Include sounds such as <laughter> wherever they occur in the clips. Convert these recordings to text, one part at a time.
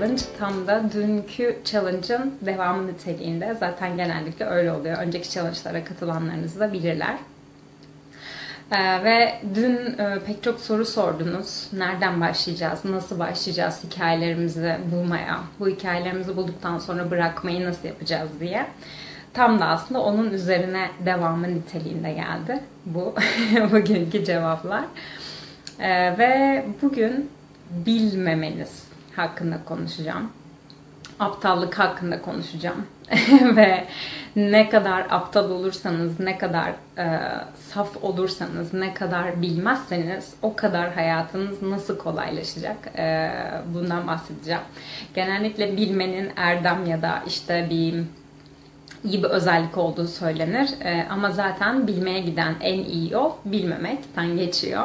challenge tam da dünkü challenge'ın devamı niteliğinde. Zaten genellikle öyle oluyor. Önceki challenge'lara katılanlarınız da bilirler. Ee, ve dün e, pek çok soru sordunuz. Nereden başlayacağız? Nasıl başlayacağız hikayelerimizi bulmaya? Bu hikayelerimizi bulduktan sonra bırakmayı nasıl yapacağız diye. Tam da aslında onun üzerine devamı niteliğinde geldi bu <laughs> bugünkü cevaplar. Ee, ve bugün bilmemeniz hakkında konuşacağım. Aptallık hakkında konuşacağım. <laughs> ve ne kadar aptal olursanız, ne kadar e, saf olursanız, ne kadar bilmezseniz o kadar hayatınız nasıl kolaylaşacak e, bundan bahsedeceğim. Genellikle bilmenin erdem ya da işte bir iyi bir özellik olduğu söylenir. E, ama zaten bilmeye giden en iyi yol bilmemekten geçiyor.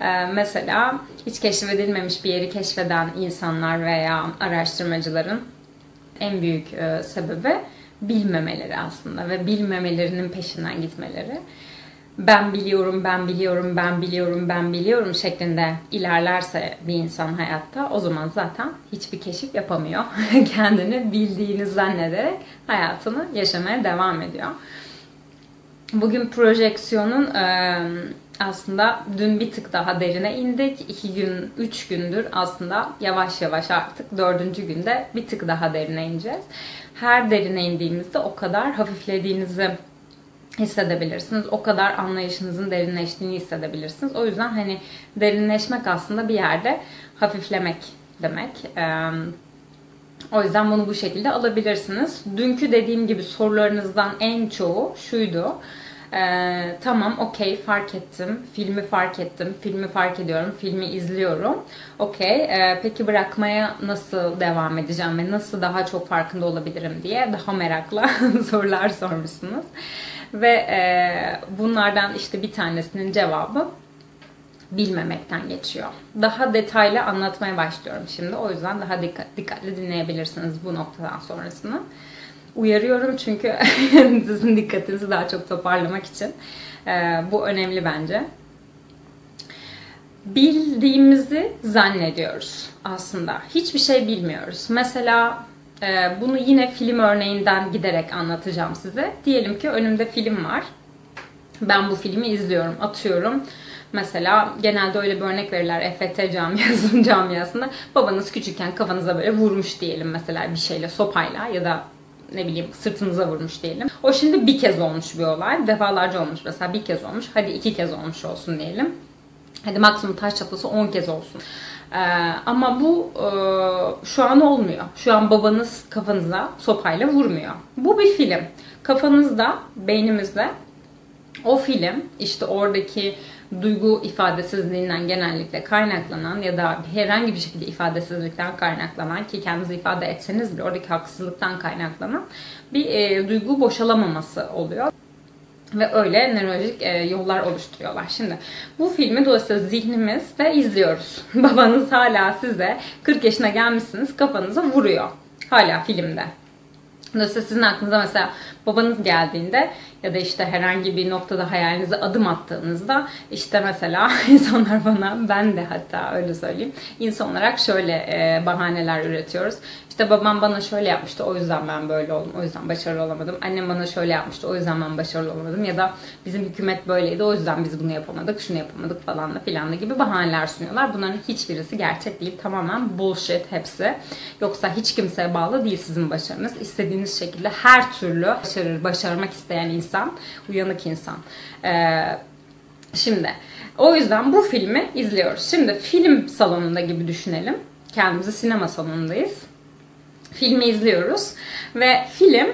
E, mesela hiç keşfedilmemiş bir yeri keşfeden insanlar veya araştırmacıların en büyük e, sebebi bilmemeleri aslında ve bilmemelerinin peşinden gitmeleri. Ben biliyorum, ben biliyorum, ben biliyorum, ben biliyorum şeklinde ilerlerse bir insan hayatta o zaman zaten hiçbir keşif yapamıyor. <laughs> Kendini bildiğini zannederek hayatını yaşamaya devam ediyor. Bugün projeksiyonun aslında dün bir tık daha derine indik. iki gün, üç gündür aslında yavaş yavaş artık dördüncü günde bir tık daha derine ineceğiz. Her derine indiğimizde o kadar hafiflediğinizi hissedebilirsiniz. O kadar anlayışınızın derinleştiğini hissedebilirsiniz. O yüzden hani derinleşmek aslında bir yerde hafiflemek demek. O yüzden bunu bu şekilde alabilirsiniz. Dünkü dediğim gibi sorularınızdan en çoğu şuydu. Ee, tamam okey fark ettim. Filmi fark ettim. Filmi fark ediyorum. Filmi izliyorum. Okey. Ee, peki bırakmaya nasıl devam edeceğim ve nasıl daha çok farkında olabilirim diye daha merakla <laughs> sorular sormuşsunuz. Ve e, bunlardan işte bir tanesinin cevabı bilmemekten geçiyor. Daha detaylı anlatmaya başlıyorum şimdi. O yüzden daha dikkat, dikkatli dinleyebilirsiniz bu noktadan sonrasını. Uyarıyorum çünkü <laughs> sizin dikkatinizi daha çok toparlamak için. E, bu önemli bence. Bildiğimizi zannediyoruz aslında. Hiçbir şey bilmiyoruz. Mesela bunu yine film örneğinden giderek anlatacağım size. Diyelim ki önümde film var. Ben bu filmi izliyorum, atıyorum. Mesela genelde öyle bir örnek verirler EFT camiasının <laughs> camiasında. Babanız küçükken kafanıza böyle vurmuş diyelim mesela bir şeyle, sopayla ya da ne bileyim sırtınıza vurmuş diyelim. O şimdi bir kez olmuş bir olay. Defalarca olmuş mesela bir kez olmuş. Hadi iki kez olmuş olsun diyelim. Hadi maksimum taş çatlası 10 kez olsun. Ee, ama bu e, şu an olmuyor. Şu an babanız kafanıza sopayla vurmuyor. Bu bir film. Kafanızda, beynimizde o film işte oradaki duygu ifadesizliğinden genellikle kaynaklanan ya da herhangi bir şekilde ifadesizlikten kaynaklanan ki kendinizi ifade etseniz bile oradaki haksızlıktan kaynaklanan bir e, duygu boşalamaması oluyor ve öyle nörolojik e, yollar oluşturuyorlar. Şimdi bu filmi dolayısıyla zihnimizde izliyoruz. <laughs> Babanız hala size 40 yaşına gelmişsiniz kafanıza vuruyor. Hala filmde. Dolayısıyla sizin aklınıza mesela babanız geldiğinde ya da işte herhangi bir noktada hayalinize adım attığınızda işte mesela <laughs> insanlar bana ben de hatta öyle söyleyeyim insan olarak şöyle e, bahaneler üretiyoruz. İşte babam bana şöyle yapmıştı o yüzden ben böyle oldum. O yüzden başarılı olamadım. Annem bana şöyle yapmıştı o yüzden ben başarılı olamadım. Ya da bizim hükümet böyleydi o yüzden biz bunu yapamadık, şunu yapamadık falan da filan da gibi bahaneler sunuyorlar. Bunların hiçbirisi gerçek değil. Tamamen bullshit hepsi. Yoksa hiç kimseye bağlı değil sizin başarınız. İstediğiniz şekilde her türlü başarır, başarmak isteyen insan, uyanık insan. Ee, şimdi o yüzden bu filmi izliyoruz. Şimdi film salonunda gibi düşünelim. Kendimizi sinema salonundayız filmi izliyoruz ve film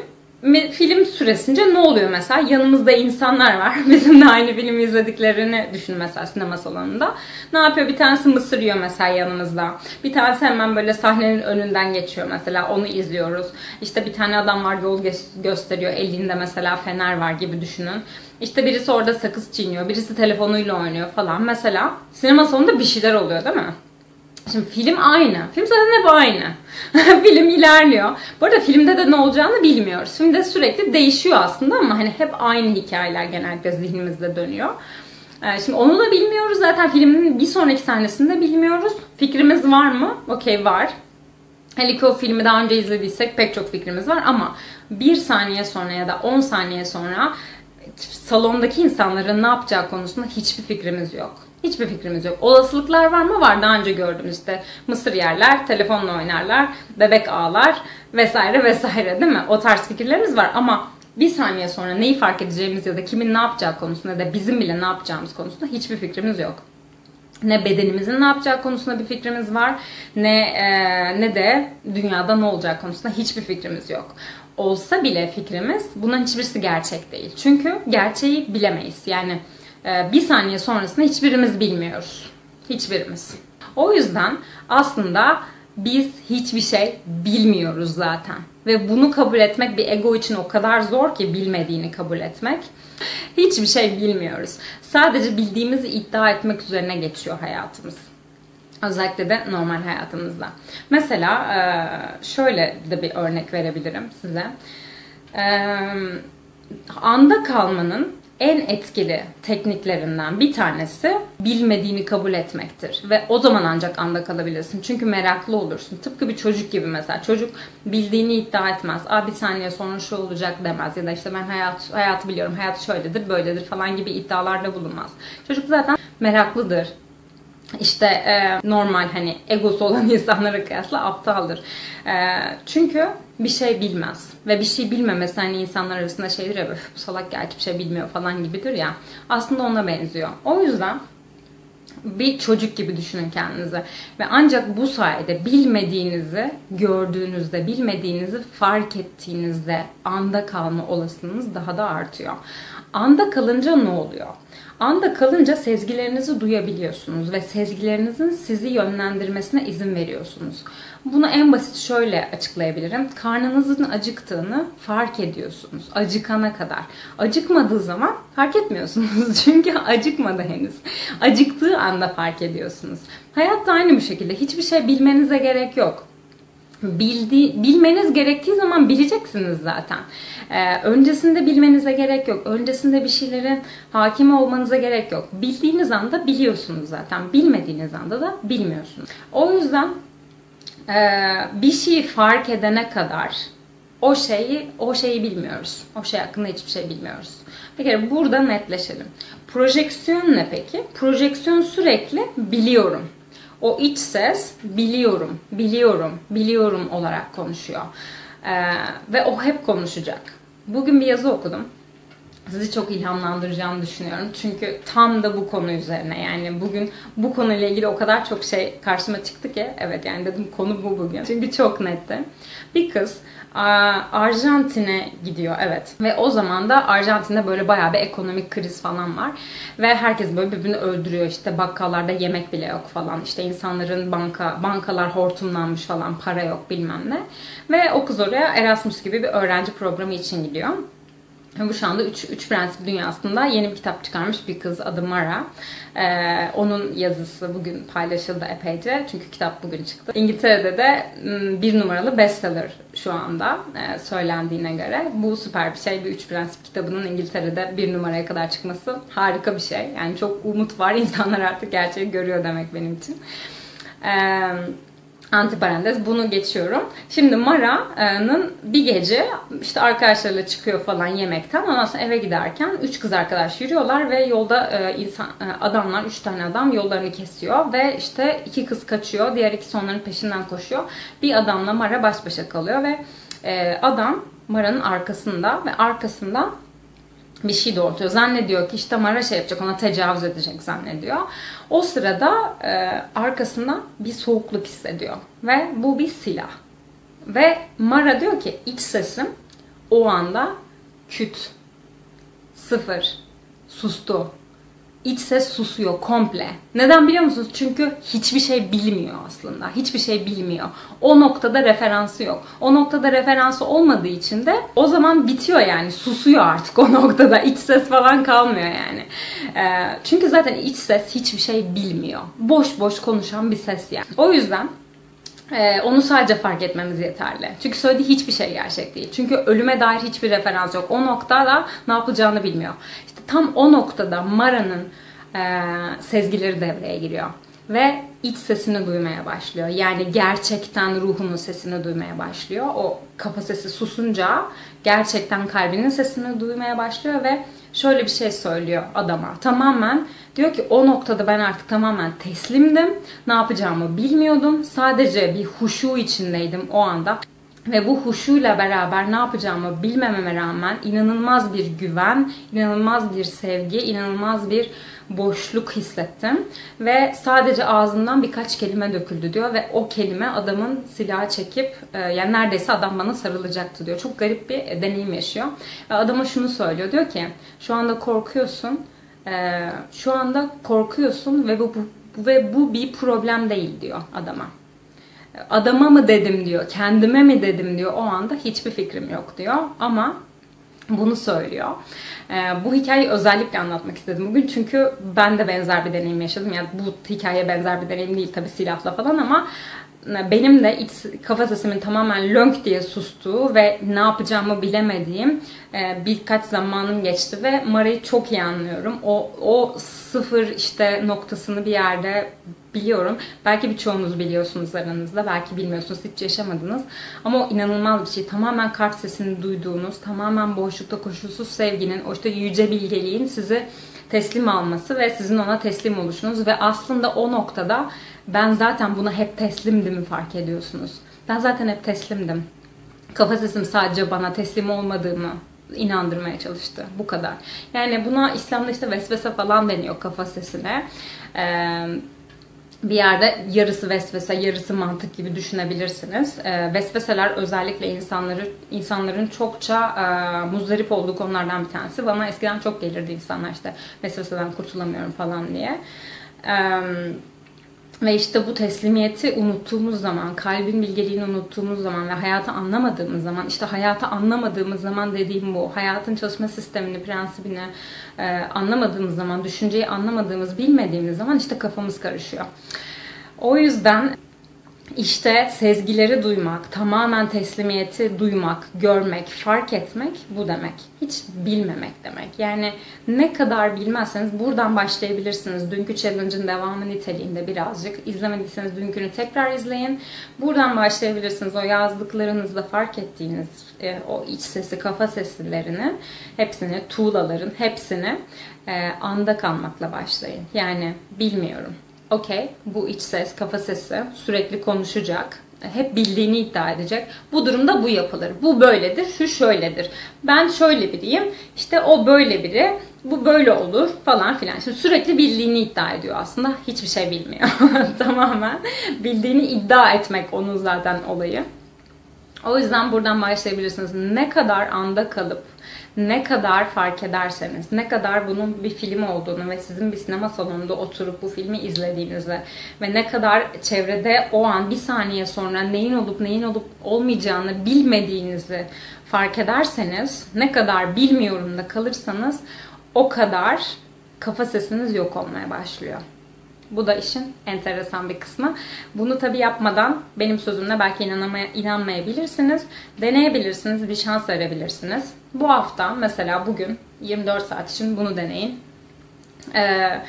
film süresince ne oluyor mesela? Yanımızda insanlar var. <laughs> Bizim de aynı filmi izlediklerini düşün mesela sinema salonunda. Ne yapıyor? Bir tanesi mısır yiyor mesela yanımızda. Bir tanesi hemen böyle sahnenin önünden geçiyor mesela. Onu izliyoruz. İşte bir tane adam var yol gösteriyor. Elinde mesela fener var gibi düşünün. İşte birisi orada sakız çiğniyor. Birisi telefonuyla oynuyor falan. Mesela sinema salonunda bir şeyler oluyor değil mi? Şimdi film aynı. Film zaten hep aynı. <laughs> film ilerliyor. Bu arada filmde de ne olacağını bilmiyoruz. Filmde sürekli değişiyor aslında ama hani hep aynı hikayeler genellikle zihnimizde dönüyor. Ee, şimdi onu da bilmiyoruz zaten filmin bir sonraki sahnesinde bilmiyoruz. Fikrimiz var mı? Okey var. Hele filmi daha önce izlediysek pek çok fikrimiz var ama bir saniye sonra ya da 10 saniye sonra salondaki insanların ne yapacağı konusunda hiçbir fikrimiz yok. Hiçbir fikrimiz yok. Olasılıklar var mı? Var. Daha önce gördüm işte. Mısır yerler, telefonla oynarlar, bebek ağlar vesaire vesaire değil mi? O tarz fikirlerimiz var ama bir saniye sonra neyi fark edeceğimiz ya da kimin ne yapacağı konusunda da bizim bile ne yapacağımız konusunda hiçbir fikrimiz yok. Ne bedenimizin ne yapacağı konusunda bir fikrimiz var, ne e, ne de dünyada ne olacağı konusunda hiçbir fikrimiz yok. Olsa bile fikrimiz bunların hiçbirisi gerçek değil. Çünkü gerçeği bilemeyiz. Yani bir saniye sonrasında hiçbirimiz bilmiyoruz. Hiçbirimiz. O yüzden aslında biz hiçbir şey bilmiyoruz zaten. Ve bunu kabul etmek bir ego için o kadar zor ki bilmediğini kabul etmek. Hiçbir şey bilmiyoruz. Sadece bildiğimizi iddia etmek üzerine geçiyor hayatımız. Özellikle de normal hayatımızda. Mesela şöyle de bir örnek verebilirim size. Anda kalmanın en etkili tekniklerinden bir tanesi bilmediğini kabul etmektir. Ve o zaman ancak anda kalabilirsin. Çünkü meraklı olursun. Tıpkı bir çocuk gibi mesela. Çocuk bildiğini iddia etmez. Aa bir saniye sonra şu olacak demez. Ya da işte ben hayat, hayatı biliyorum. Hayat şöyledir, böyledir falan gibi iddialarda bulunmaz. Çocuk zaten meraklıdır işte e, normal hani egosu olan <laughs> insanlara kıyasla aptaldır. E, çünkü bir şey bilmez. Ve bir şey bilmemesi hani insanlar arasında şeydir ya bu salak gerçi bir şey bilmiyor falan gibidir ya. Aslında ona benziyor. O yüzden bir çocuk gibi düşünün kendinizi. Ve ancak bu sayede bilmediğinizi gördüğünüzde, bilmediğinizi fark ettiğinizde anda kalma olasılığınız daha da artıyor. Anda kalınca ne oluyor? Anda kalınca sezgilerinizi duyabiliyorsunuz ve sezgilerinizin sizi yönlendirmesine izin veriyorsunuz. Bunu en basit şöyle açıklayabilirim. Karnınızın acıktığını fark ediyorsunuz. Acıkana kadar. Acıkmadığı zaman fark etmiyorsunuz. <laughs> Çünkü acıkmadı henüz. Acıktığı anda fark ediyorsunuz. Hayat da aynı bu şekilde. Hiçbir şey bilmenize gerek yok bildi, bilmeniz gerektiği zaman bileceksiniz zaten. Ee, öncesinde bilmenize gerek yok. Öncesinde bir şeylerin hakim olmanıza gerek yok. Bildiğiniz anda biliyorsunuz zaten. Bilmediğiniz anda da bilmiyorsunuz. O yüzden e, bir şeyi fark edene kadar o şeyi o şeyi bilmiyoruz. O şey hakkında hiçbir şey bilmiyoruz. Bir kere burada netleşelim. Projeksiyon ne peki? Projeksiyon sürekli biliyorum o iç ses biliyorum, biliyorum, biliyorum olarak konuşuyor. Ee, ve o hep konuşacak. Bugün bir yazı okudum. Sizi çok ilhamlandıracağını düşünüyorum. Çünkü tam da bu konu üzerine. Yani bugün bu konuyla ilgili o kadar çok şey karşıma çıktı ki. Evet yani dedim konu bu bugün. Çünkü çok netti. Bir kız Arjantin'e gidiyor evet. Ve o zaman da Arjantin'de böyle bayağı bir ekonomik kriz falan var. Ve herkes böyle birbirini öldürüyor. İşte bakkallarda yemek bile yok falan. İşte insanların banka bankalar hortumlanmış falan. Para yok bilmem ne. Ve o kız oraya Erasmus gibi bir öğrenci programı için gidiyor. Bu şu anda 3 üç, prensip dünyasında yeni bir kitap çıkarmış bir kız adı Mara. Ee, onun yazısı bugün paylaşıldı epeyce. Çünkü kitap bugün çıktı. İngiltere'de de bir numaralı bestseller şu anda e, söylendiğine göre. Bu süper bir şey. Bir üç prensip kitabının İngiltere'de bir numaraya kadar çıkması harika bir şey. Yani çok umut var. <laughs> İnsanlar artık gerçeği görüyor demek benim için. Evet antiparantez bunu geçiyorum. Şimdi Mara'nın bir gece işte arkadaşlarıyla çıkıyor falan yemekten. Ondan sonra eve giderken üç kız arkadaş yürüyorlar ve yolda e, insan e, adamlar, üç tane adam yollarını kesiyor ve işte iki kız kaçıyor. Diğer ikisi onların peşinden koşuyor. Bir adamla Mara baş başa kalıyor ve e, adam Mara'nın arkasında ve arkasından bir şey doğurtuyor. Zannediyor ki işte Mara şey yapacak, ona tecavüz edecek zannediyor. O sırada e, arkasından bir soğukluk hissediyor. Ve bu bir silah. Ve Mara diyor ki iç sesim o anda küt, sıfır, sustu iç ses susuyor komple. Neden biliyor musunuz? Çünkü hiçbir şey bilmiyor aslında. Hiçbir şey bilmiyor. O noktada referansı yok. O noktada referansı olmadığı için de o zaman bitiyor yani. Susuyor artık o <laughs> noktada. İç ses falan kalmıyor yani. Ee, çünkü zaten iç ses hiçbir şey bilmiyor. Boş boş konuşan bir ses yani. O yüzden ee, onu sadece fark etmemiz yeterli. Çünkü söylediği hiçbir şey gerçek değil. Çünkü ölüme dair hiçbir referans yok. O noktada ne yapacağını bilmiyor. İşte tam o noktada Mara'nın e, sezgileri devreye giriyor. ve iç sesini duymaya başlıyor. Yani gerçekten ruhunun sesini duymaya başlıyor. O kafa sesi susunca gerçekten kalbinin sesini duymaya başlıyor ve şöyle bir şey söylüyor adama. Tamamen diyor ki o noktada ben artık tamamen teslimdim. Ne yapacağımı bilmiyordum. Sadece bir huşu içindeydim o anda. Ve bu huşuyla beraber ne yapacağımı bilmememe rağmen inanılmaz bir güven, inanılmaz bir sevgi, inanılmaz bir boşluk hissettim. Ve sadece ağzından birkaç kelime döküldü diyor. Ve o kelime adamın silahı çekip e, yani neredeyse adam bana sarılacaktı diyor. Çok garip bir deneyim yaşıyor. Ve adama şunu söylüyor. Diyor ki şu anda korkuyorsun. E, şu anda korkuyorsun ve bu, bu ve bu bir problem değil diyor adama adama mı dedim diyor, kendime mi dedim diyor. O anda hiçbir fikrim yok diyor. Ama bunu söylüyor. Ee, bu hikayeyi özellikle anlatmak istedim bugün çünkü ben de benzer bir deneyim yaşadım. Yani bu hikaye benzer bir deneyim değil tabii silahla falan ama benim de iç kafa sesimin tamamen lönk diye sustuğu ve ne yapacağımı bilemediğim e, birkaç zamanım geçti ve Mara'yı çok iyi anlıyorum. O, o sıfır işte noktasını bir yerde biliyorum. Belki birçoğunuz biliyorsunuz aranızda. Belki bilmiyorsunuz. Hiç yaşamadınız. Ama o inanılmaz bir şey. Tamamen kalp sesini duyduğunuz, tamamen boşlukta koşulsuz sevginin, o işte yüce bilgeliğin sizi teslim alması ve sizin ona teslim oluşunuz ve aslında o noktada ben zaten buna hep teslimdim fark ediyorsunuz. Ben zaten hep teslimdim. Kafa sesim sadece bana teslim olmadığımı inandırmaya çalıştı. Bu kadar. Yani buna İslam'da işte vesvese falan deniyor kafa sesine. Ee, bir yerde yarısı vesvese, yarısı mantık gibi düşünebilirsiniz. E, vesveseler özellikle insanları insanların çokça e, muzdarip olduğu konulardan bir tanesi. Bana eskiden çok gelirdi insanlar işte vesveseden kurtulamıyorum falan diye. Evet ve işte bu teslimiyeti unuttuğumuz zaman, kalbin bilgeliğini unuttuğumuz zaman ve hayatı anlamadığımız zaman, işte hayatı anlamadığımız zaman dediğim bu, hayatın çalışma sistemini, prensibini e, anlamadığımız zaman, düşünceyi anlamadığımız, bilmediğimiz zaman işte kafamız karışıyor. O yüzden işte sezgileri duymak, tamamen teslimiyeti duymak, görmek, fark etmek bu demek. Hiç bilmemek demek. Yani ne kadar bilmezseniz buradan başlayabilirsiniz. Dünkü challenge'ın devamı niteliğinde birazcık. İzlemediyseniz dünkünü tekrar izleyin. Buradan başlayabilirsiniz. O yazdıklarınızda fark ettiğiniz e, o iç sesi, kafa seslerini, hepsini, tuğlaların hepsini e, anda kalmakla başlayın. Yani bilmiyorum okey bu iç ses, kafa sesi sürekli konuşacak. Hep bildiğini iddia edecek. Bu durumda bu yapılır. Bu böyledir, şu şöyledir. Ben şöyle biriyim, işte o böyle biri, bu böyle olur falan filan. Şimdi sürekli bildiğini iddia ediyor aslında. Hiçbir şey bilmiyor. <laughs> Tamamen bildiğini iddia etmek onun zaten olayı. O yüzden buradan başlayabilirsiniz. Ne kadar anda kalıp ne kadar fark ederseniz, ne kadar bunun bir film olduğunu ve sizin bir sinema salonunda oturup bu filmi izlediğinizi ve ne kadar çevrede o an bir saniye sonra neyin olup neyin olup olmayacağını bilmediğinizi fark ederseniz, ne kadar bilmiyorum da kalırsanız o kadar kafa sesiniz yok olmaya başlıyor. Bu da işin enteresan bir kısmı. Bunu tabi yapmadan benim sözümle belki inanamaya, inanmayabilirsiniz. Deneyebilirsiniz, bir şans verebilirsiniz. Bu hafta mesela bugün 24 saat için bunu deneyin. Ee,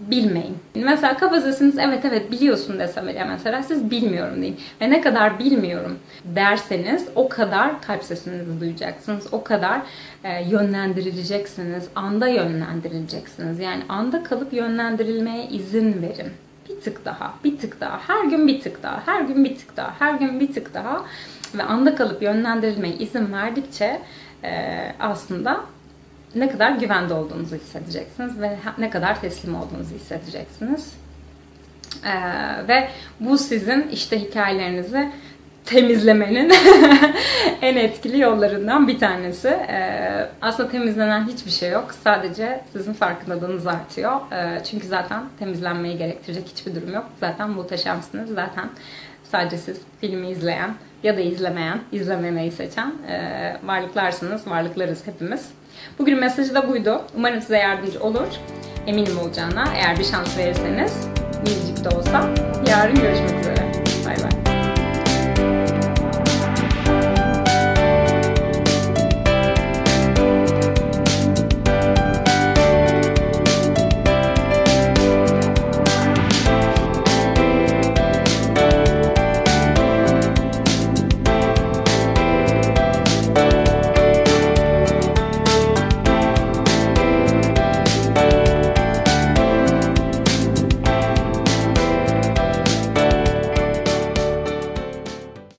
bilmeyin. Mesela kafasınız evet evet biliyorsun desem ya mesela siz bilmiyorum deyin. Ve ne kadar bilmiyorum derseniz o kadar kalp sesinizi duyacaksınız. O kadar e, yönlendirileceksiniz. Anda yönlendirileceksiniz. Yani anda kalıp yönlendirilmeye izin verin. Bir tık daha, bir tık daha, her gün bir tık daha, her gün bir tık daha, her gün bir tık daha ve anda kalıp yönlendirilmeye izin verdikçe e, aslında ne kadar güvende olduğunuzu hissedeceksiniz ve ne kadar teslim olduğunuzu hissedeceksiniz. Ee, ve bu sizin işte hikayelerinizi temizlemenin <laughs> en etkili yollarından bir tanesi. Ee, aslında temizlenen hiçbir şey yok. Sadece sizin farkındalığınız artıyor. Ee, çünkü zaten temizlenmeyi gerektirecek hiçbir durum yok. Zaten muhteşemsiniz. Zaten sadece siz filmi izleyen ya da izlemeyen, izlememeyi seçen e, varlıklarsınız. Varlıklarız hepimiz. Bugün mesajı da buydu. Umarım size yardımcı olur. Eminim olacağına eğer bir şans verirseniz biricik de olsa yarın görüşmek üzere.